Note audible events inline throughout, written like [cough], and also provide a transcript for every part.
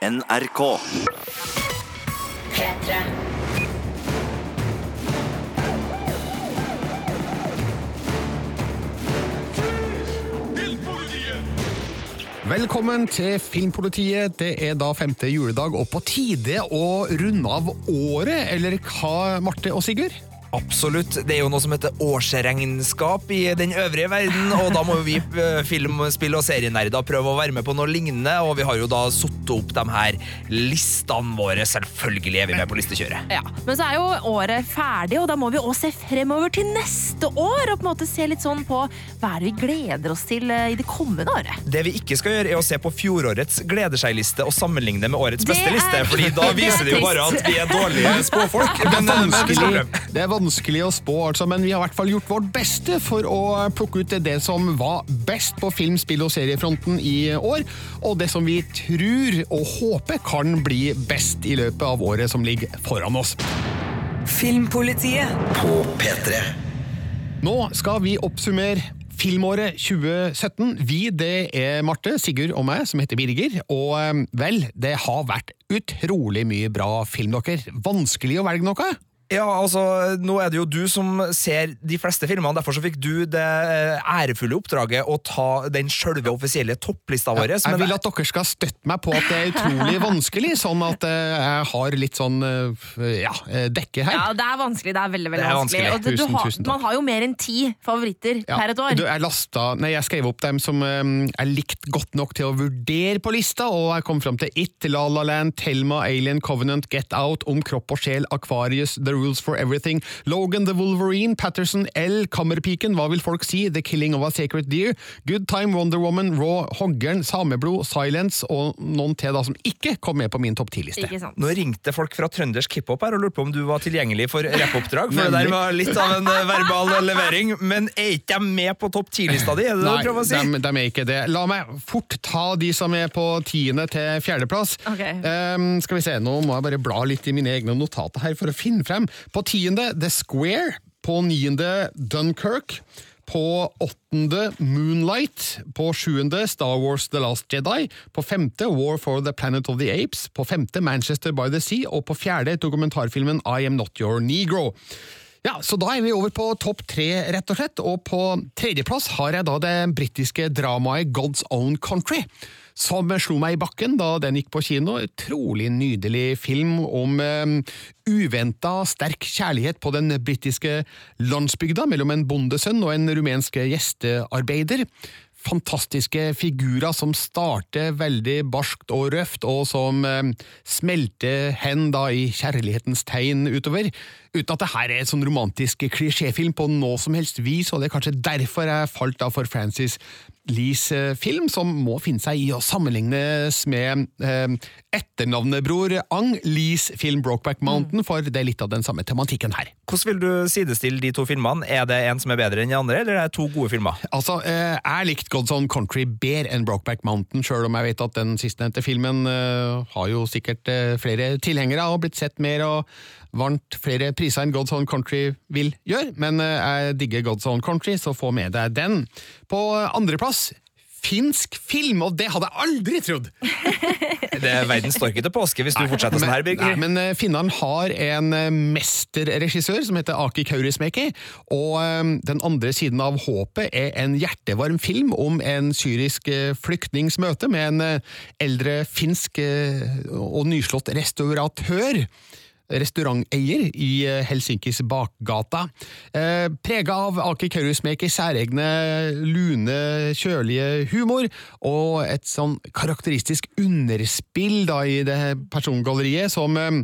NRK. P3. Velkommen til Filmpolitiet. Det er da femte juledag og på tide å runde av året, eller hva, Marte og Sigurd? Absolutt. Det er jo noe som heter årsregnskap i den øvrige verden, og da må jo vi eh, film-, spill- og serienerder prøve å være med på noe lignende, og vi har jo da satt opp de her listene våre. Selvfølgelig er vi med på listekjøret. Ja, Men så er jo året ferdig, og da må vi også se fremover til neste år. Og på en måte se litt sånn på hva er det vi gleder oss til eh, i det kommende året. Det vi ikke skal gjøre, er å se på fjorårets gleder seg-liste og sammenligne med årets beste liste, er- fordi da er viser det jo bare at vi er dårlige [laughs] spåfolk. Men, eh, men vi skal Vanskelig, det er vanskelig å spå, altså, men vi har i hvert fall gjort vårt beste for å plukke ut det som var best på film, spill og seriefronten i år, og det som vi tror og håper kan bli best i løpet av året som ligger foran oss. Filmpolitiet På P3. Nå skal vi oppsummere filmåret 2017. Vi, det er Marte, Sigurd og meg, som heter Birger. Og eh, vel, det har vært utrolig mye bra film, dere. Vanskelig å velge noe? Ja, altså, Nå er det jo du som ser de fleste filmene, derfor så fikk du det eh, ærefulle oppdraget å ta den sjølve offisielle topplista vår. Jeg vil at dere skal støtte meg på at det er utrolig [laughs] vanskelig, sånn at eh, jeg har litt sånn eh, ja, dekke her. Ja, Det er vanskelig. det er veldig, veldig er vanskelig. vanskelig. Du Tusen, har, tusen takk. man har jo mer enn ti favoritter Ja, per et år. Du, jeg, lasta, nei, jeg skrev opp dem som um, jeg likte godt nok til å vurdere på lista, og jeg kom fram til It, La La Land, Thelma, Alien, Covenant, Get Out, Om kropp og sjel, Aquarius, The Rules for Everything, Logan the Wolverine, Patterson, L, Kammerpiken, Hva vil folk si, The Killing of a Sacred Deer, Good Time, Wonder Woman, Raw, Hoggern, Sameblod, Silence og noen til da som ikke kom med på min topp 10-liste. Nå ringte folk fra trøndersk hiphop her og lurte på om du var tilgjengelig for rappoppdrag. For det der var litt av en eh, verbal levering. Men er ikke jeg med på topp ti-lista di? Er det det Nei, du prøver å si? de, de er ikke det. La meg fort ta de som er på tiende til fjerdeplass. Okay. Um, skal vi se, Nå må jeg bare bla litt i mine egne notater her for å finne frem. På tiende The Square. På niende Dunkerque. På åttende Moonlight. På sjuende Star Wars The Last Jedi. På femte War for the Planet of the Apes. På femte Manchester by the Sea. Og på fjerde dokumentarfilmen I Am Not Your Negro. Ja, så da er vi over på topp tre, rett og slett. Og på tredjeplass har jeg da det britiske dramaet God's Own Country. Som slo meg i bakken da den gikk på kino. Utrolig nydelig film om um, uventa sterk kjærlighet på den britiske landsbygda mellom en bondesønn og en rumensk gjestearbeider. Fantastiske figurer som starter veldig barskt og røft, og som eh, smelter hen da i kjærlighetens tegn utover. Uten at det her er en sånn romantisk klisjéfilm på noe som helst vis, og det er kanskje derfor jeg falt da for Francis Lees eh, film, som må finne seg i å sammenlignes med eh, etternavnebror Ang Lees film Brokeback Mountain, for det er litt av den samme tematikken her. Hvordan vil du sidestille de to filmene? Er det en som er bedre enn de andre, eller er det to gode filmer? Altså, eh, Jeg likte God's Own Country bedre enn Brokeback Mountain, sjøl om jeg vet at den sistnevnte filmen eh, har jo sikkert eh, flere tilhengere og blitt sett mer og vant flere priser enn God's Own Country vil gjøre. Men eh, jeg digger God's Own Country, så få med deg den. På andreplass finsk film, og det hadde jeg aldri trodd! Det er verdens storkete påske hvis du fortsetter sånn her, Nei, Birger. men eh, finnene har en eh, mesterregissør som heter Aki Kaurismäki, og eh, den andre siden av håpet er en hjertevarm film om en syrisk flyktnings møte med en eldre finsk og nyslått restauratør restauranteier i eh, Helsinkis bakgata. Eh, Prega av Aki Kaurismäkis særegne lune, kjølige humor, og et sånn karakteristisk underspill da i det persongalleriet som eh,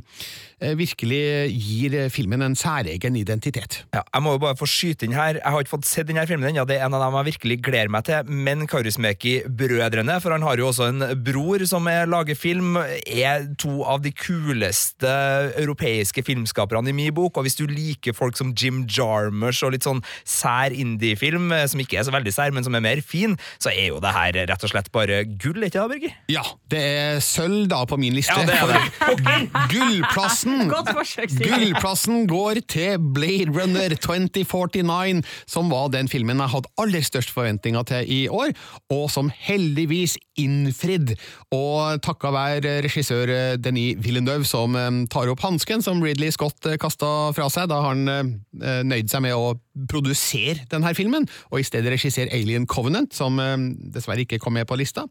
virkelig gir filmen en særegen identitet. Ja, jeg må jo bare få skyte inn her. Jeg har ikke fått sett denne filmen ennå. Det er en av dem jeg virkelig gleder meg til. Men Kaurismäki-brødrene, for han har jo også en bror som er lager film, er to av de kuleste europeiske filmskaperne i min bok, og hvis du liker folk som Jim Jarmers og litt sånn sær indie-film, som ikke er så veldig sær, men som er mer fin, så er jo det her rett og slett bare gull, ikke det, Birger? Ja, det er sølv da på min liste. Ja, det er det. [laughs] For Gullplassen [laughs] Godt forsøk, Sigurd. Gullplassen går til Blade Runner 2049, som var den filmen jeg hadde aller størst forventninger til i år, og som heldigvis innfridd. Og takka være regissør Denis Villeneuve som eh, tar opp hansken som Ridley Scott kasta fra seg da han eh, nøyde seg med å produsere denne filmen, og i stedet regissere Alien Covenant, som eh, dessverre ikke kom med på lista.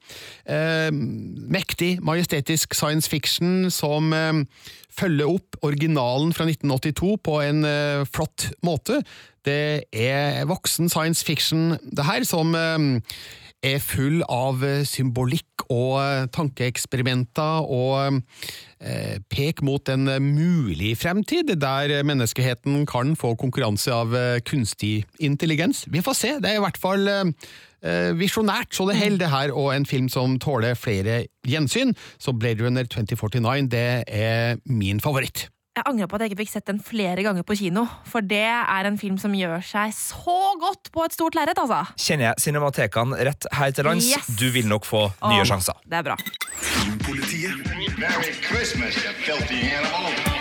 Eh, mektig, majestetisk science fiction som eh, følger opp originalen fra 1982 på en uh, flott måte. Det er voksen science fiction, det her, som uh, er full av eh, symbolikk og tankeeksperimenter og eh, pek mot en mulig fremtid der menneskeheten kan få konkurranse av kunstig intelligens. Vi får se, det er i hvert fall visjonært, så det holder det her, og en film som tåler flere gjensyn. Så Blade Runner 2049 det er min favoritt. Jeg angrer på at jeg ikke fikk sett den flere ganger på kino, for det er en film som gjør seg så godt på et stort lerret, altså. Kjenner jeg cinematekene rett her til lands? Yes. Du vil nok få nye Åh, sjanser. Det er bra. Filmpolitiet. Merry Christmas, you filthy animal.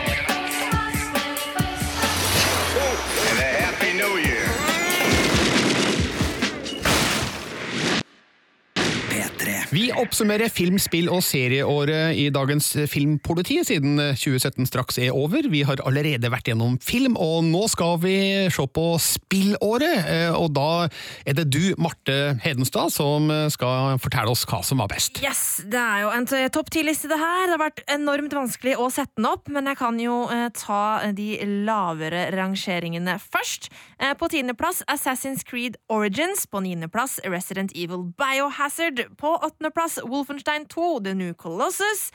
Vi oppsummerer film, spill og serieåret i dagens Filmpoliti, siden 2017 straks er over. Vi har allerede vært gjennom film, og nå skal vi se på spillåret. Eh, Og da er det du, Marte Hedenstad, som skal fortelle oss hva som var best. Yes, Det er jo en topp ti-liste, det her. Det har vært enormt vanskelig å sette den opp, men jeg kan jo eh, ta de lavere rangeringene først. Eh, på tiendeplass Assassin's Creed Origins. På niendeplass Resident Evil Biohazard. På åttendeplass Wolfenstein 2 The New Colossus.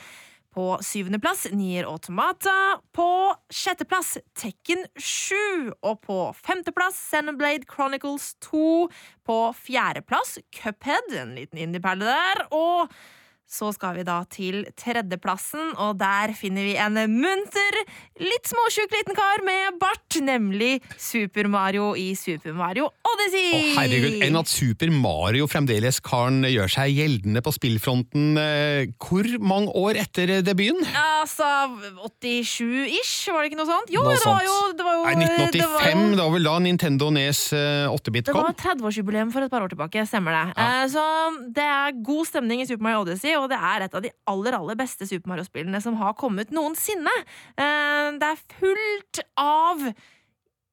På syvendeplass Nier Automata. På sjetteplass Tekken 7. Og på femteplass Xenoblade Chronicles 2. På fjerdeplass Cuphead, en liten indie-perle der. Og så skal vi da til tredjeplassen, og der finner vi en munter, litt småsjuk liten kar med bart, nemlig Super Mario i Super Mario Odyssey! Å, herregud, enn at Super Mario fremdeles kan gjøre seg gjeldende på spillfronten eh, hvor mange år etter debuten? Altså 87-ish, var det ikke noe sånt? Jo, Noe det var jo, det var jo Nei, 1985, det var jo- det var vel da Nintendo Nes eh, 8-bit kom? Det var 30-årsjubileum for et par år tilbake, stemmer det. Ja. Eh, Så det er god stemning i Super Mario Odyssey, og det er et av de aller aller beste Super Mario-spillene som har kommet noensinne. Eh, Det er fullt av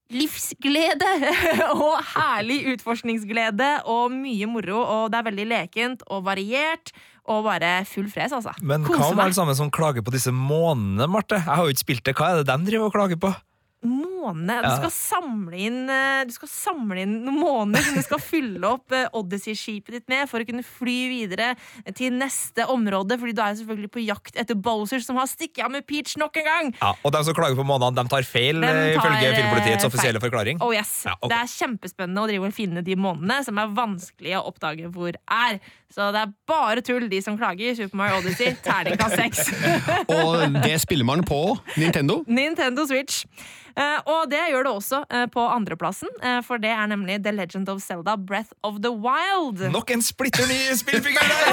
livsglede [laughs] og herlig utforskningsglede og mye moro, og det er veldig lekent og variert og bare full fres, altså. Men hva om alle sammen som klager på disse månedene, Marte? Jeg har jo ikke spilt det. Hva er det de driver og klager på? Måned. Du skal samle inn eh, Du skal samle inn noen måneder som du skal fylle opp eh, Odyssey-skipet ditt med for å kunne fly videre til neste område, fordi du er selvfølgelig på jakt etter Bowser som har stikket av med Peach nok en gang. Ja, og de som klager på månedene, de tar feil, De eh, tar, ifølge filmpolitiets Filmpolitiets feil. offisielle forklaring. Oh yes, Ja, okay. Det er kjempespennende å drive og finne de månedene som er vanskelig å oppdage hvor er. Så det er bare tull, de som klager. Super Mario Odyssey, terningkast seks. [laughs] Og det spiller man på Nintendo. Nintendo Switch. Uh, og det gjør det også uh, på andreplassen, uh, for det er nemlig The Legend of Zelda Breath of the Wild. Nok en splitter ny spillfigur der!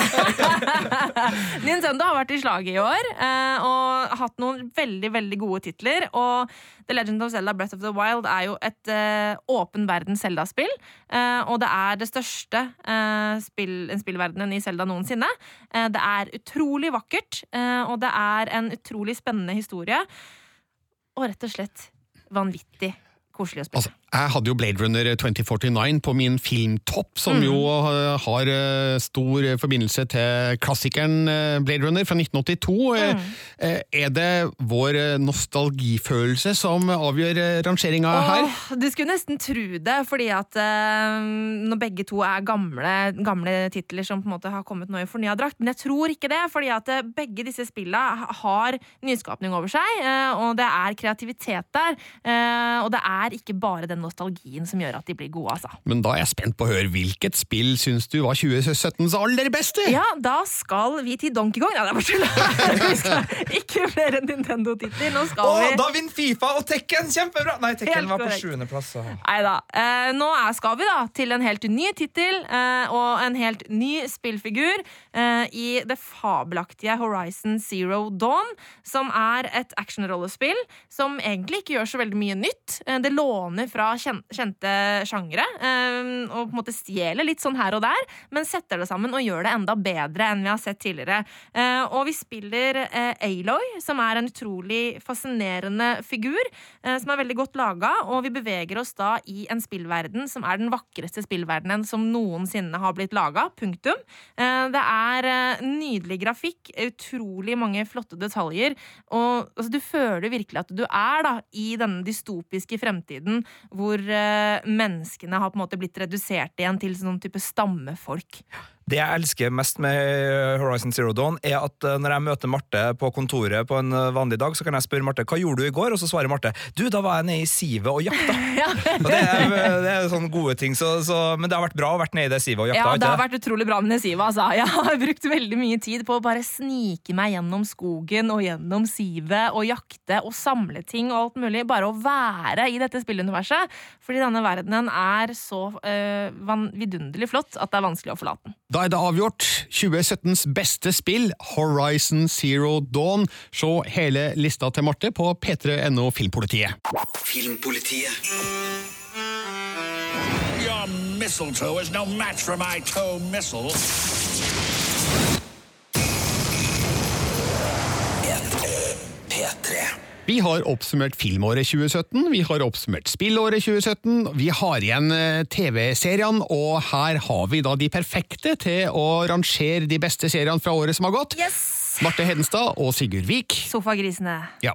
[laughs] Nintendo har vært i slaget i år og hatt noen veldig veldig gode titler. Og The Legend of Zelda Breath of the Wild er jo et uh, åpen verden Zelda-spill. Uh, og det er det største uh, spill, spillverdenen i Zelda noensinne. Uh, det er utrolig vakkert, og det er en utrolig spennende historie. Og rett og slett vanvittig koselig å spille. Altså, jeg hadde jo Blade Runner 2049 på min filmtopp, som Mm. jo eh, har eh, stor forbindelse til klassikeren eh, Blade Runner fra 1982. Eh, Mm. Er det vår nostalgifølelse som avgjør rangeringa her? Du skulle nesten tro det, fordi at når begge to er gamle, gamle titler som på en måte har kommet nå i fornya drakt. Men jeg tror ikke det, fordi at begge disse spillene har nyskapning over seg, og det er kreativitet der. og det er ikke bare den nostalgien som gjør at de blir gode, altså. Men da er jeg spent på å høre hvilket spill syns du var 2017s aller beste? Ja, da skal vi til Donkey Kong. Nei, det er bare tull. [laughs] Vi skal ikke flere Nintendo-titler. Nå skal Å, vi da vinner Fifa og Tekken! Kjempebra! Nei, Tekken var på sjuendeplass. Nei da. Eh, nå er, skal vi da til en helt ny tittel eh, og en helt ny spillfigur eh, i det fabelaktige Horizon Zero Dawn, som er et actionrollespill som egentlig ikke gjør så veldig mye nytt. Eh, det låner fra kjente sjangre eh, og på en måte stjeler litt sånn her og der, men setter det sammen og gjør det enda bedre enn vi har sett tidligere. Eh, og vi spiller eh, Aloy, som er en utrolig fascinerende figur, eh, som er veldig godt laga, og vi beveger oss da i en spillverden som er den vakreste spillverdenen som noensinne har blitt laga. Punktum. Det er nydelig grafikk, utrolig mange flotte detaljer, og altså, du føler virkelig at du er da i denne dystopiske fremtiden hvor eh, menneskene har på en måte blitt redusert igjen til sånn type stammefolk. Det jeg elsker mest med Horizon Zero Dawn, er at eh, når jeg møter Marte på kontoret på en eh, vanlig dag, så kan jeg spørre Marte hva gjorde du i går, og så svarer Marte du, da var jeg nede i sivet og jakta. [laughs] og det er, det er sånne gode ting, så, så, men det har vært bra å vært nede i det sivet og jakta. Ja, det har vært utrolig bra med sivet, Altså. Jeg har brukt veldig mye tid på å bare snike meg gjennom skogen og gjennom sivet og jakte og samle ting og alt mulig. Bare å være i dette spilluniverset. Fordi denne verdenen er så øh, vidunderlig flott at det er vanskelig å forlate den. Da er det avgjort. 2017s beste spill, Horizon Zero Dawn. Se hele lista til Marte på p3.no Filmpolitiet. Filmpolitiet. Your mistletoe is no match for my toe missile. Vi har oppsummert filmåret 2017, vi har oppsummert spillåret 2017, vi har igjen eh, TV-seriene, og her har vi da de perfekte til å rangere de beste seriene fra året som har gått. Yes! Marte Hedenstad og Sigurd Vik. Sofagrisene. Ja.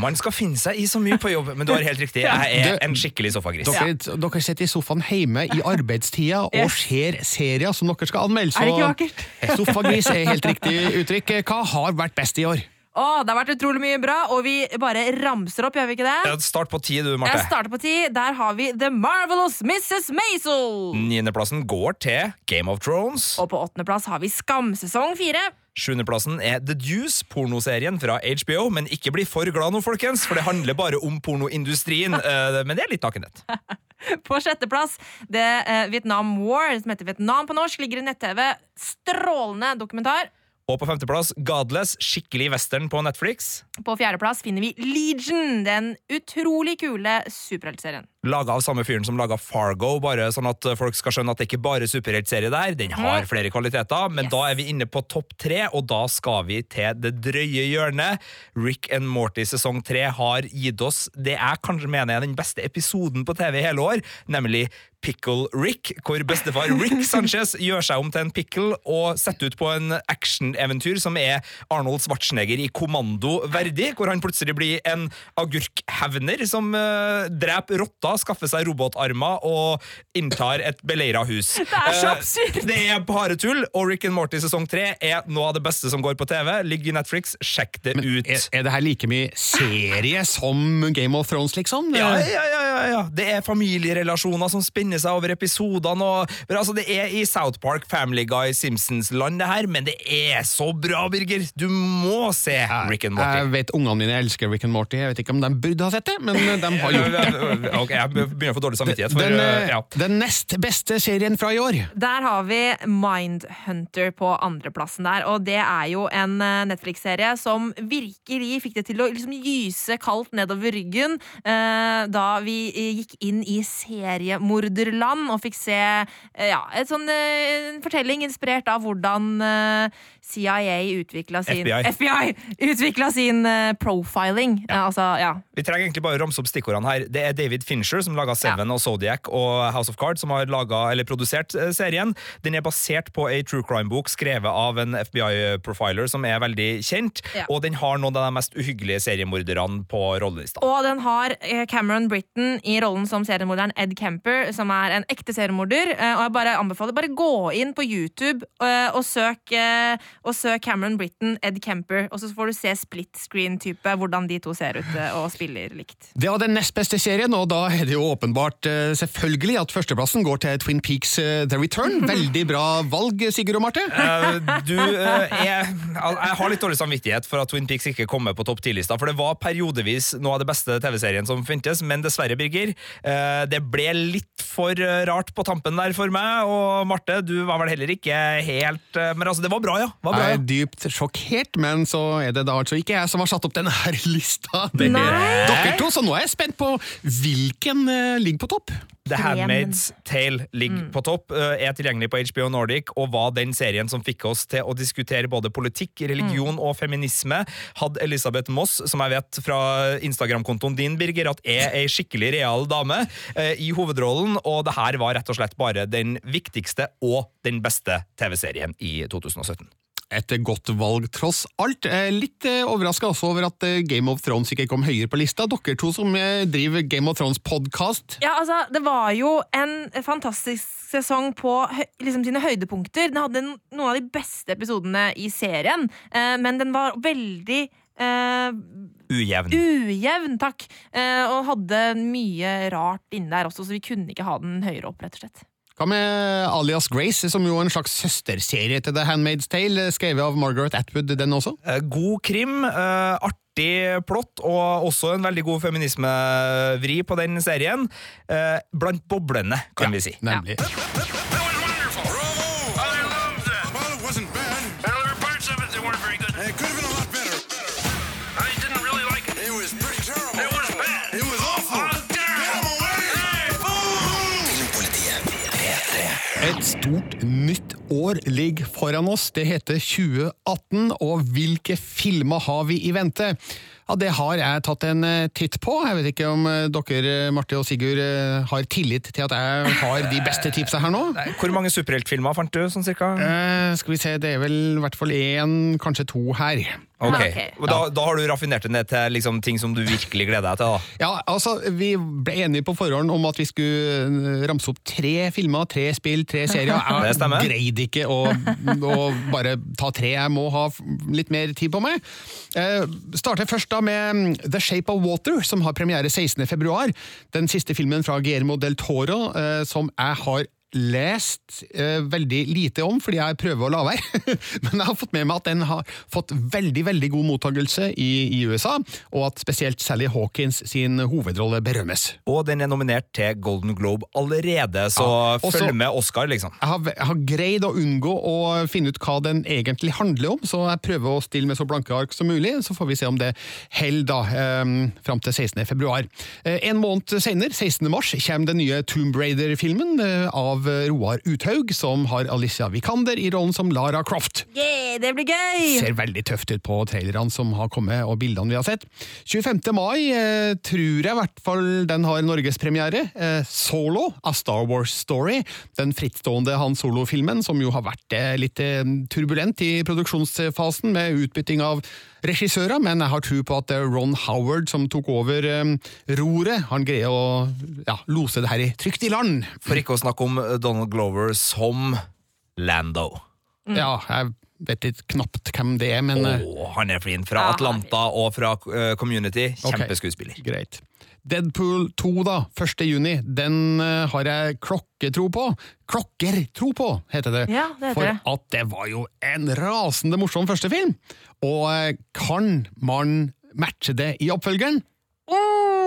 Man skal finne seg i så mye på jobb, men du har helt riktig. Jeg er en skikkelig sofagris. Dere, dere sitter i sofaen hjemme i arbeidstida og ser serier som dere skal anmelde. Er det ikke vakkert? Sofagris er helt riktig uttrykk. Hva har vært best i år? Å, det har vært utrolig mye bra, og vi bare ramser opp, gjør vi ikke det? Start på ti, du, Jeg Marte. starter på ti. Der har vi The Marvelous Mrs. Maisel. Niendeplassen går til Game of Thrones. Og på åttendeplass har vi Skamsesong fire. Sjuendeplassen er The Deuce, pornoserien fra HBO. Men ikke bli for glad nå, folkens, for det handler bare om pornoindustrien. [laughs] Eh, Men det er litt nakenhet. [laughs] På sjetteplass det er Vietnam War, som heter Vietnam på norsk, ligger i nett-TV. Strålende dokumentar. Og på femteplass Godless, skikkelig western på Netflix. På fjerdeplass finner vi Legion, den utrolig kule superheltserien. Laga av samme fyren som laga Fargo, bare sånn at folk skal skjønne at det ikke bare er superheltserie der. Den har flere kvaliteter, men Yes. da er vi inne på topp tre, og da skal vi til det drøye hjørnet. Rick and Morty sesong tre har gitt oss det jeg kanskje mener er den beste episoden på TV i hele år, nemlig Pickle Rick, hvor bestefar Rick Sanchez gjør seg om til en pickle og setter ut på en actioneventyr som er Arnold Schwarzenegger i kommando verdig, hvor han plutselig blir en agurkhevner som uh, dreper rotter, skaffer seg robotarmer og inntar et beleira hus. [laughs] Det er så absurd! det er bare tull, og Rick and Morty sesong tre er noe av det beste som går på TV. Ligger i Netflix, sjekk det ut. Er, er det her like mye serie som Game of Thrones, liksom? Ja, ja, ja, ja, ja. Det er familierelasjoner som spenner seg over episodene. Og, men altså, det er i South Park, Family Guy, Simpsons-land, det her, men det er så bra, Birger! Du må se Rick and Morty. Jeg vet ungene mine elsker Rick and Morty. Jeg vet ikke om de burde ha sett det, men de har gjort det. Ok, Jeg begynner å få dårlig samvittighet. For, Den, eh, ja. den nest beste serien fra i år. Der har vi Mindhunter på andreplassen der, og det er jo en eh, Netflix-serie som virkelig fikk det til å liksom gyse kaldt nedover ryggen eh, da vi eh, gikk inn i seriemorderland og fikk se eh, ja, sånn, eh, en fortelling inspirert av hvordan eh, CIA utvikla sin FBI. FBI utvikla sin profiling. Ja. altså, ja. Vi trenger egentlig bare å ramse opp stikkordene her. Det er David Fincher som laga Seven og Zodiac og House of Cards, som har laget, eller produsert serien. Den er basert på ei true crime-bok skrevet av en FBI-profiler som er veldig kjent, og den har noen av de mest uhyggelige seriemorderne på rollelista. Og den har Cameron Britton i rollen som seriemorderen Ed Kemper, som som er en ekte seriemorder. eh, Og jeg bare anbefaler bare gå inn på YouTube eh, og søk, eh, og søk Cameron Britton, Ed Kemper, og så får du se split screen-type, hvordan de to ser ut og spiller likt. Det var den nest beste serien, og da er det jo åpenbart selvfølgelig at førsteplassen går til Twin Peaks The Return. [laughs] Veldig bra valg, Sigurd og Marte. Uh, du, uh, jeg, jeg har litt dårlig samvittighet for at Twin Peaks ikke kommer på topp ti-lista, for det var periodevis noe av det beste TV-serien som fintes, men dessverre, Birger, uh, det ble litt for eh, rart på tampen der for meg, og Marte, du var vel heller ikke helt eh, Men altså, det var bra, ja. Var bra, Jeg er dypt sjokkert, men så er det da altså ikke jeg som har satt opp denne her [laughs] lista. Det er Nei. dere to, så nå er jeg spent på hvilken eh, ligger på topp. The Handmaid's Tale ligger Mm. på topp, er tilgjengelig på HBO Nordic, og var den serien som fikk oss til å diskutere både politikk, religion Mm. og feminisme. Hadde Elisabeth Moss, som jeg vet fra Instagram-kontoen din, Birger, at er ei skikkelig real dame, i hovedrollen, og det her var rett og slett bare den viktigste og den beste TV-serien i 2017. Et godt valg, tross alt. Litt eh, overraska også over at eh, Game of Thrones ikke kom høyere på lista. Dere to som eh, driver Game of Thrones-podkast. Ja, altså, Det var jo en fantastisk sesong på liksom sine høydepunkter. Den hadde noen av de beste episodene i serien, men den var veldig eh, Ujevn. ujevn, takk. Eh, og hadde mye rart inni der også, så vi kunne ikke ha den høyere opp, rett og slett. Hva med Alias Grace, som jo er en slags søsterserie til The Handmaid's Tale, skrevet av Margaret Atwood, den også? Eh, God krim, eh, artig plott og også en veldig god feminismevri på den serien. Eh, Blant boblene, kan vi si. Nemlig. That år ligger foran oss. Det heter 2018, og hvilke filmer har vi i vente? Ja, Det har jeg tatt en eh, titt på. Jeg vet ikke om eh, dere, Marte og Sigurd, eh, har tillit til at jeg har de beste tipsa her nå? Nei, Hvor mange superheltfilmer fant du, sånn cirka? Eh, skal vi se, det er vel i hvert fall én, kanskje to her. Ok, Ok. Og Da, da har du raffinert det ned til liksom, ting som du virkelig gleder deg til? da Ja, altså, Vi ble enige på forhånd om at vi skulle eh, ramse opp tre filmer, tre spill, tre serier. [laughs] Det Jeg greide ikke å, å bare ta tre, jeg må ha litt mer tid på meg. Eh, starter først da med mm, The Shape of Water, som har premiere 16. februar. Den siste filmen fra Guillermo del Toro, eh, som jeg har lest eh, veldig lite om, fordi jeg prøver å la være. [laughs] Men jeg har fått med meg at den har fått veldig veldig god mottakelse i, i USA, og at spesielt Sally Hawkins sin hovedrolle berømmes. Og den er nominert til Golden Globe allerede, så Ja, også- følg med Oscar, liksom. Jeg har, jeg har greid å unngå å finne ut hva den egentlig handler om, så jeg prøver å stille med så blanke ark som mulig, så får vi se om det holder da, eh, fram til 16. februar. Eh, en måned senere, 16. mars, kommer den nye Tomb Raider-filmen eh, av Roar Uthaug, som har Alicia Vikander i rollen som Lara Croft. Yeah, det blir gøy! Ser veldig tøft ut på trailerne som har kommet, og bildene vi har sett. 25. mai eh, tror jeg i hvert fall den har norgespremiere. Eh, Solo, A Star Wars Story. Den frittstående Han Solo-filmen, som jo har vært eh, litt eh, turbulent i produksjonsfasen, med utbytting av regissører, men jeg har tro på at er Ron Howard som tok over eh, roret. Han greier å ja, lose det her i trygt i land. For ikke å snakke om Donald Glover som Lando. Ja, jeg vet litt knapt hvem det er, men oh, han er flin. Fra Atlanta og fra eh, Community. Ok. Okay, Greit. Deadpool 2, da, 1. juni, den eh, har jeg klokketro på. Klokkertro på, heter det. Ja, det heter For det. at det var jo en rasende morsom første film. Og eh, kan man matche det i oppfølgeren? Oh,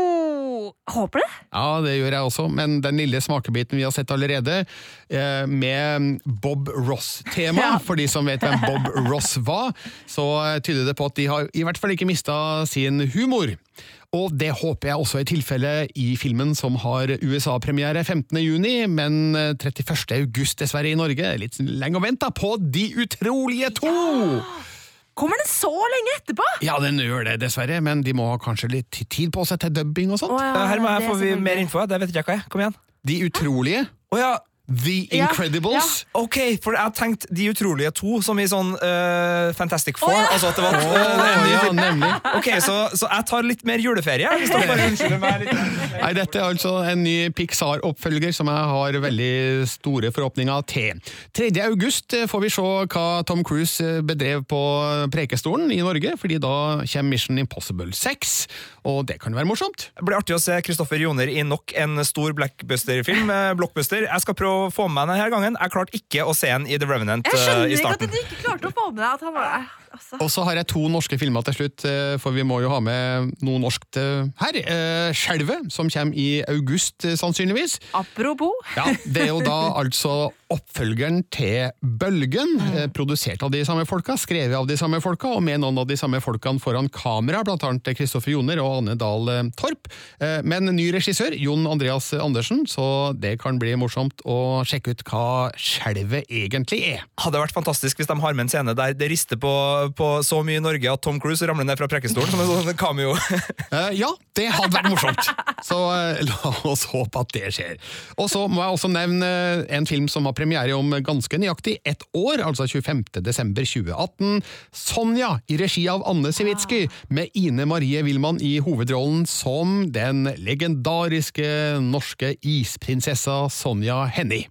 håper det. Ja, det gjør jeg også, men den lille smakebiten vi har sett allerede, eh, med Bob Ross-tema, Ja. for de som vet hvem Bob Ross var, så eh, tyder det på at de har i hvert fall ikke mista sin humor. Og det håper jeg også er tilfellet i filmen som har USA-premiere 15. juni, men eh, 31. august dessverre i Norge. Litt lenge å vente på De utrolige to! Kommer den så lenge etterpå? Ja, den gjør det, dessverre, men de må ha kanskje litt tid på seg til dubbing og sånt. Oh, ja, Her må jeg få vi mer info. Det vet ikke jeg hva er. Kom igjen. De utrolige. Å ja. The Ja, Incredibles. Ok, for jeg tenkte De utrolige to, som i sånn uh, Fantastic Four. Oh, ja. Altså at det var oh, en ja, nemlig. [laughs] Ok, så, så jeg tar litt mer juleferie. Hvis dere bare unnskylder meg litt. Nei, Dette er altså en ny Pixar-oppfølger som jeg har veldig store forhåpninger til. 3. august får vi se hva Tom Cruise bedrev på Prekestolen i Norge, fordi da kommer Mission Impossible 6, og det kan være morsomt. Det blir artig å se Kristoffer Joner i nok en stor blackbuster-film. eh, blockbuster. Jeg skal prøve å få med meg denne gangen. Jeg klarte ikke å se den i The Revenant Jeg eh, skjønner ikke at du ikke klarte å få med deg at han var der. Altså. Og så har jeg to norske filmer til slutt, eh, for vi må jo ha med noe norskt eh, her. Eh, Skjelvet, som kommer i august, eh, sannsynligvis. Apropos. Ja, Det er jo da [laughs] altså oppfølgeren til Bølgen, mm. produsert av de samme folka, skrevet av de samme folka, og med noen av de samme folkene foran kamera, annet Kristoffer Joner og Anne Dahl eh, Torp. Eh, Men ny regissør, Jon Andreas Andersen, så det kan bli morsomt å sjekke ut hva Skjelvet egentlig er. Hadde vært fantastisk hvis de har med en scene der det rister på, på så mye i Norge at Tom Cruise ramler ned fra prekestolen som en sånn cameo. [laughs] Eh, ja, det hadde vært morsomt. Så eh, la oss håpe at det skjer. Og så må jeg også nevne eh, en film som har premiere om ganske nøyaktig ett år, altså 25. desember 2018. Sonja, i regi av Anne Sivitsky, med Ine Marie Wilman i hovedrollen som den legendariske norske isprinsessa Sonja Hennie.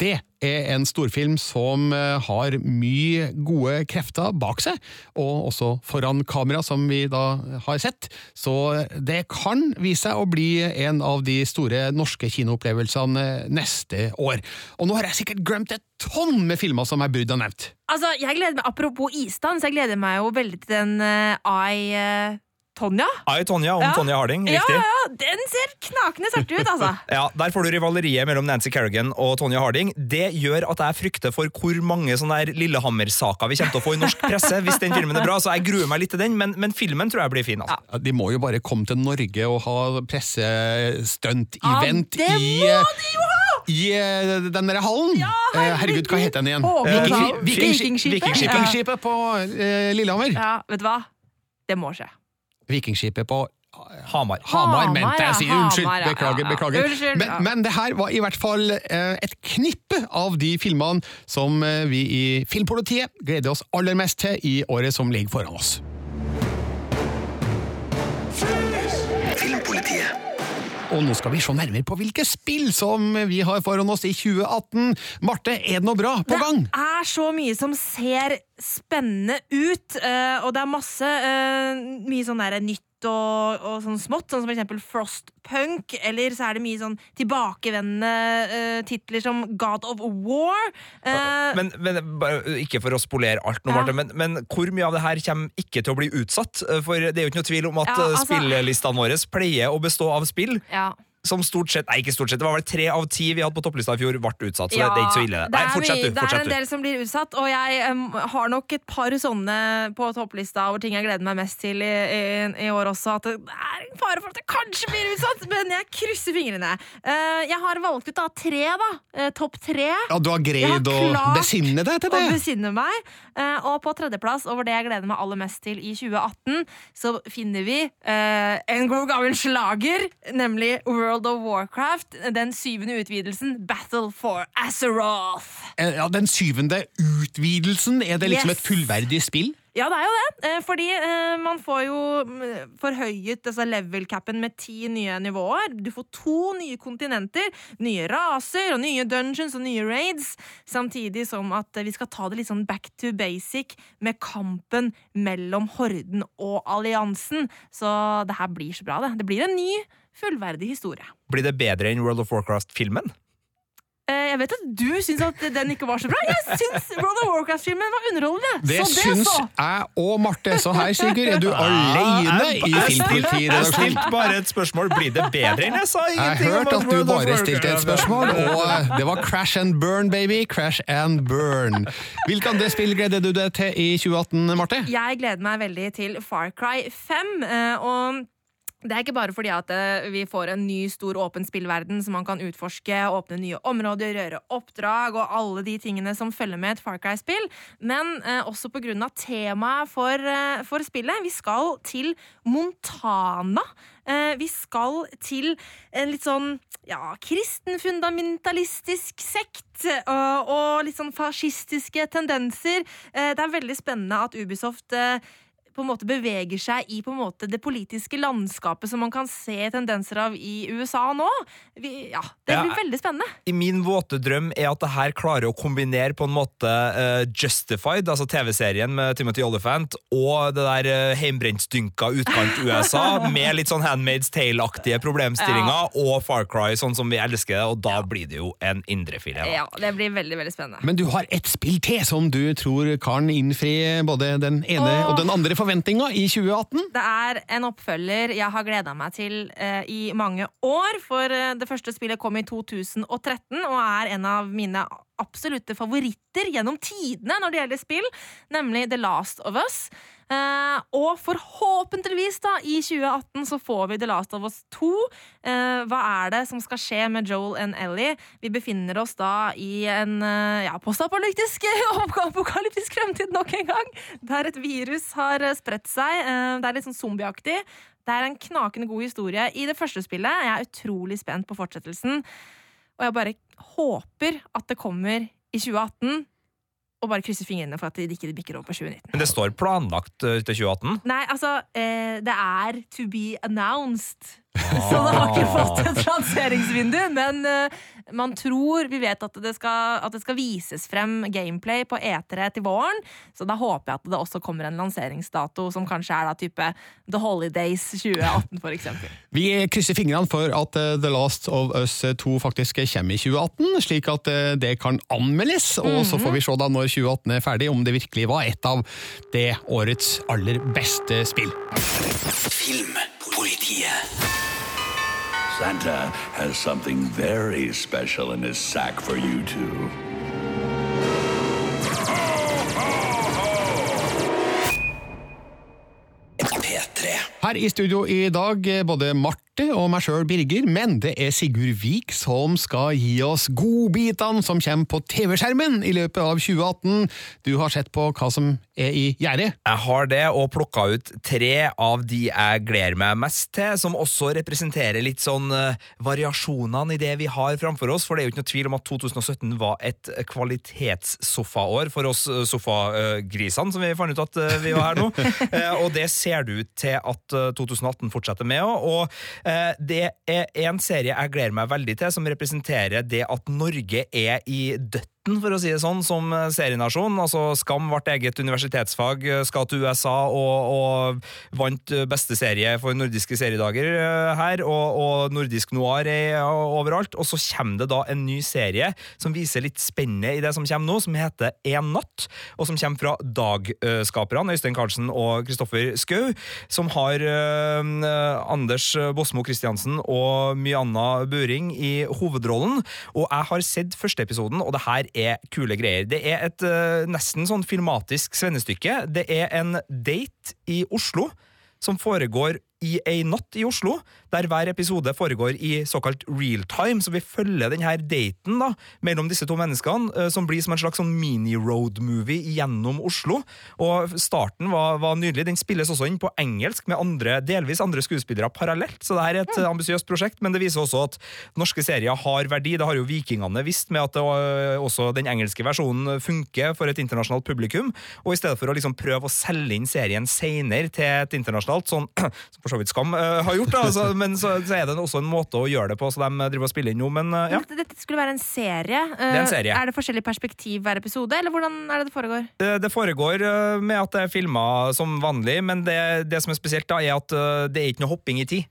Det er en storfilm som eh, har mye gode krefter bak seg, og også foran kamera, som vi da har sett. Så det kan vise seg å bli en av de store norske kinoopplevelsene neste år. Og nå har jeg sikkert glemt et tonn med filmer som jeg burde ha nevnt. Altså, jeg gleder meg, Apropos isdans, jeg gleder meg jo veldig til den uh, I uh, Tonja. I Tonja om Ja. Tonja Harding, Ja, riktig. ja, den ser knakende sterkt ut, altså. [laughs] Ja, Der får du rivaleriet mellom Nancy Kerrigan og Tonja Harding. Det gjør at jeg frykter for hvor mange sånne der Lillehammer-saker vi kommer til å få i norsk presse hvis den filmen er bra, så jeg gruer meg litt til den, men, men filmen tror jeg blir fin. altså. Ja, De må jo bare komme til Norge og ha pressestunt-event Ja, det i må de jo ha! i eh, den der hallen. Ja, Eh, herregud, hva heter den igjen? Eh, Viking- Vikingskipet. Vikingskipet. På eh, Lillehammer. Ja, vet du hva? Det må skje. Vikingskipet på Hamar. Hamar, Hamar, mente jeg å si. Unnskyld. Beklager. beklager. Men, men det her var i hvert fall eh, et knippe av de filmene som eh, vi i Filmpolitiet gleder oss aller mest til i året som ligger foran oss. Og nå skal vi se nærmere på hvilke spill som vi har foran oss i 2018. Marte, er det noe bra på gang? Det er så mye som ser spennende ut, eh, og det er masse eh, mye sånn der nytt og, og sånn smått, sånn som for eksempel Frostpunk, eller så er det mye sånn tilbakevendende uh, titler som God of War. Uh, Men, men Ikke for å spolere alt, nå, Ja. Marte, men, men hvor mye av det her kommer ikke til å bli utsatt? For det er jo ikke noe tvil om at Ja, eh, altså- spillelistene våre pleier å bestå av spill ja. Som stort sett Nei, ikke stort sett, det var vel tre av ti vi hadde på topplista i fjor, ble utsatt. Så Ja, det er ikke så ille. det Nei, fortsett du. Det er en del som blir utsatt, og jeg um, har nok et par sånne på topplista over ting jeg gleder meg mest til i, i, i år også. At det er en fare for at det kanskje blir utsatt, men jeg krysser fingrene. Uh, jeg har valgt ut da tre, da. Uh, Topp tre. Ja, Du har greid har å besinne deg til det? å besinne meg. Uh, og på tredjeplass over det jeg gleder meg aller mest til i 2018, så finner vi eh, en god gammel slager, nemlig World of Warcraft. Den syvende utvidelsen, Battle for Azeroth. Eh, Ja, Den syvende utvidelsen, er det liksom Yes. et fullverdig spill? Ja, det er jo det. Eh, fordi eh, man får jo mm, forhøyet altså level-capen med ti nye nivåer. Du får to nye kontinenter, nye raser og nye dungeons og nye raids. Samtidig som at vi skal ta det litt sånn back to basic med kampen mellom Horden og alliansen. Så det her blir så bra, det. Det blir en ny, fullverdig historie. Blir det bedre enn World of Warcraft-filmen? Eh, jeg vet at du syns at den ikke var så bra. Jeg syns World of Warcraft-filmen var underholdende. Det, så det syns jeg og Marte. Så her, Sigurd, er du [laughs] alene i Jeg stilte bare et spørsmål. Blir det bedre enn jeg sa? Ingenting jeg hørte at du bare stilte et spørsmål, og eh, det var crash and burn, baby. Crash and burn. Hvilke andre spill gleder du deg til i 2018, Marte? Jeg gleder meg veldig til Far Cry 5. eh, Og Det er ikke bare fordi at eh, vi får en ny, stor, åpen spillverden som man kan utforske, åpne nye områder, gjøre oppdrag og alle de tingene som følger med et Far Cry-spill, men eh, også av temaet for, eh, for spillet. Vi skal til Montana. Eh, vi skal til en litt sånn ja, kristenfundamentalistisk sekt og, og litt sånn fascistiske tendenser. Eh, det er veldig spennende at Ubisoft eh, på en måte beveger seg i på en måte det politiske landskapet som man kan se tendenser av i USA nå. Vi, ja, Det Ja, blir veldig spennende. I min våte drøm er at det her klarer å kombinere på en måte uh, Justified, altså TV-serien med Timothy Olyphant, og det der uh, heimbrentstynka utkant-USA, [laughs] med litt sånn Handmaid's Tale-aktige problemstillinger, og Far Cry, sånn som vi elsker det, og da blir det jo en indrefilet. Ja, Det blir veldig veldig spennende. Men du har ett spill til som du tror kan innfri både den ene Åh. og den andre forventninga i 2018. Det er en oppfølger jeg har gleda meg til eh, i mange år. For eh, det første spillet kom i 2013 og er en av mine absolutte favoritter gjennom tidene når det gjelder spill, nemlig The Last of Us. Eh, og forhåpentligvis, da, i 2018 så får vi The Last of Us 2. Eh, hva er det som skal skje med Joel og Ellie? Vi befinner oss da i en eh, ja, postapokalyptisk [laughs] apokalyptisk fremtid nok en gang, der et virus har eh, spredt seg. Eh, det er litt sånn zombieaktig. Det er en knakende god historie i det første spillet. Jeg er utrolig spent på fortsettelsen. Og jeg bare håper at det kommer i 2018, og bare krysser fingrene for at de ikke bikker over på 2019. Men det står planlagt eh, til 2018. Nei, altså, eh, det er to be announced. [laughs] Så det har ikke fått et lanseringsvindu, men eh, man tror Vi vet at det, skal, at det skal vises frem gameplay på E3 til våren, så da håper jeg at det også kommer en lanseringsdato som kanskje er da type The Holidays 2018, for eksempel. Vi krysser fingrene for at eh, The Last of Us 2 faktisk kommer i 2018, slik at eh, det kan anmeldes. Og så får vi se da når 2018 er ferdig, om det virkelig var et av det årets aller beste spill. Filmpolitiet. Santa has something very special in his sack for you two. P3. Her i studio i dag, eh, både Marte og meg sjøl, Birger, men det er Sigurd Vik som skal gi oss godbitene som kommer på TV-skjermen i løpet av 2018. Du har sett på hva som er i gjerdet. Jeg har det, og plukka ut tre av de jeg gleder meg mest til, som også representerer litt sånn eh, variasjonene i det vi har framfor oss, for det er jo ikke noe tvil om at 2017 var et kvalitetssofaår for oss eh, sofagrisene, som vi fant ut at vi var her nå. [laughs] Og det ser det ut til at eh, 2018 fortsetter med. Og eh, det er en serie jeg gleder meg veldig til, som representerer det at Norge er i døtten, for å si det sånn, som serienasjon. Altså, Skam ble eget universitetsfag, eh, skal til USA og, og vant eh, beste serie for nordiske seriedager eh, her, og, og nordisk noir er overalt. Og så kommer det da en ny serie som viser litt spennet i det som kommer nå, som heter En natt, og som kommer fra Dag-skaperne, Øystein Karlsen og Kristoffer Skau, som har eh, Anders Bosmo Christiansen og Myanna Buring i hovedrollen. Og jeg har sett første episoden, og det her er kule greier. Det er et uh, nesten sånn filmatisk svennestykke. Det er en date i Oslo som foregår i ei natt i Oslo, der hver episode foregår i såkalt real time, så vi følger denne daten da, mellom disse to menneskene, eh, som blir som en slags sånn mini-road-movie gjennom Oslo. Og starten var, var nydelig. Den spilles også inn på engelsk med andre, delvis andre skuespillere parallelt, så det er et mm. ambisiøst prosjekt, men det viser også at norske serier har verdi. Det har jo Vikingene visst med at det, var- også den engelske versjonen funker for et internasjonalt publikum, og i stedet for å liksom prøve å selge inn serien senere til et internasjonalt, sånn [clears throat] for så vidt Skam uh, har gjort, da, altså, [laughs] men så, så er det også en måte å gjøre det på, så de driver og spiller inn nå, men uh, ja. Dette, skulle være en serie. er en serie. Er det forskjellig perspektiv hver episode, eller hvordan er det det foregår? Det, det foregår eh, med at det er filma som vanlig, men det, det som er spesielt, da, er at eh, det er ikke noe hopping i tid.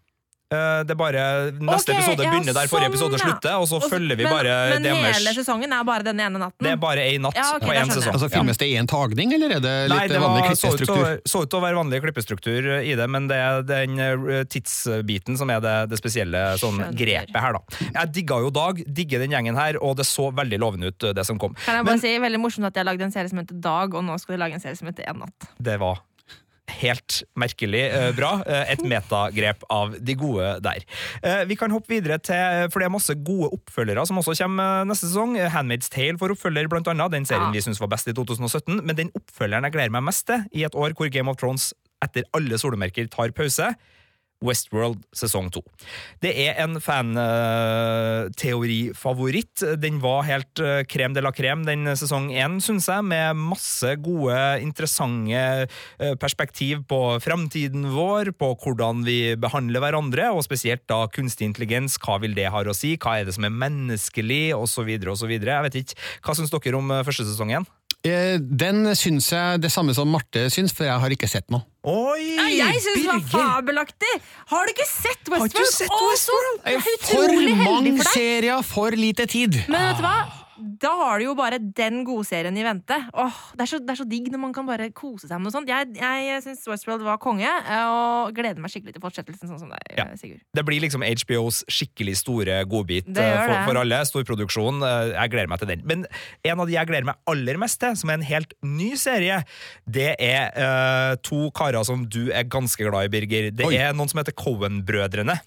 Eh, Det er bare Neste okay, episode ja, begynner der forrige sånn, episode ja. slutter, og så Og følger vi men, bare Men deres hele sesongen er bare den ene natten? Det er bare én natt Ja, okay, på én sesong. Altså Filmes det én en tagning, eller er det litt Nei, det vanlig var, klippestruktur? så ut til å være vanlig klippestruktur i det, men det er den eh, tidsbiten som er det, det spesielle sånn, grepet her. da. Jeg digga jo Dag, digger den gjengen her, og det så veldig lovende ut, det som kom. Kan jeg Men bare si, Veldig morsomt at jeg lagde en serie som heter Dag, og nå skal de lage en serie som heter En natt. det var helt merkelig eh, bra. Eh, et metagrep av de gode der. Eh, vi kan hoppe videre til, for det er masse gode oppfølgere som også kommer neste sesong. Handmaid's Tale får oppfølger, blant annet. Den serien Ja. vi syns var best i 2017. Men den oppfølgeren jeg gleder meg mest til, i et år hvor Game of Thrones etter alle solemerker tar pause, Westworld sesong to. Det er en fanteorifavoritt. Den var helt eh, krem de la krem den sesong én, syns jeg, med masse gode, interessante eh, perspektiv på framtiden vår, på hvordan vi behandler hverandre, og spesielt da kunstig intelligens. Hva vil det ha å si? Hva er det som er menneskelig? Så videre. Jeg vet ikke. Hva syns dere om eh, første sesong én? Den syns jeg det samme som Marte syns, for jeg har ikke sett noe. Oi! Ja, jeg syns det var fabelaktig! Har du ikke sett Har Westworld? ikke sett Å, så- Westworld? Jeg er For mange serier, for lite tid! Men vet du hva? Da har du jo bare den godserien i vente. Åh, det, er så, det er så digg når man kan bare kose seg med noe sånt. Jeg, jeg syns Westworld var konge, eh, og gleder meg skikkelig til fortsettelsen. sånn som deg, Ja. Sigurd. Det blir liksom HBOs skikkelig store godbit Det eh, for, for alle. Storproduksjon. produksjon. Jeg gleder meg til den. Men en av de jeg gleder meg aller mest til, som er en helt ny serie, det er uh, to karer som du er ganske glad i, Birger. Det Oi. er noen som heter Cohen-brødrene.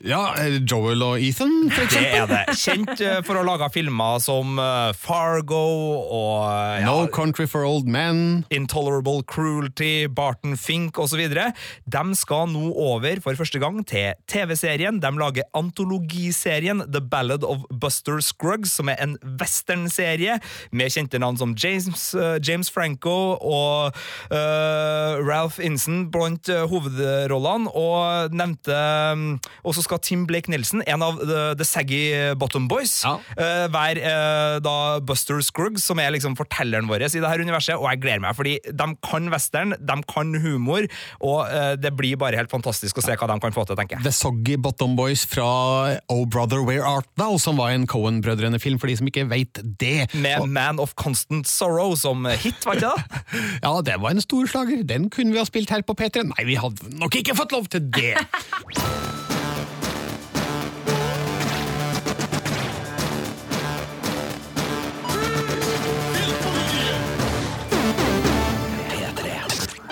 Ja, eh, Joel og Ethan, for Det er det. Kjent eh, for å lage filmer som eh, Fargo og ja, No Country for Old Men. Intolerable Cruelty, Barton Fink osv. De skal nå over for første gang til TV-serien. De lager antologiserien The Ballad of Buster Scruggs, som er en westernserie med kjente navn som James, James Franco og uh, Ralph Inson blant hovedrollene, og nevnte um, Og så skal Tim Blake Nelson, en av The, the Saggy Bottom Boys, Ja. uh, være uh, da Buster Scruggs, som er liksom fortelleren vår i det her universet, og jeg gleder meg, fordi de kan western, de kan humor, og uh, det blir bare helt fantastisk å se hva de kan få til, tenker jeg. The Soggy Bottom Boys fra Oh Brother Where Art Thou, som var en Cohen-brødrene-film, for de som ikke veit det. Med Man of Constant Sorrow som hit, var ikke det? [laughs] Ja, det var en stor slager. Den kunne vi ha spilt her på P3. Nei, vi hadde nok ikke fått lov til det! [laughs]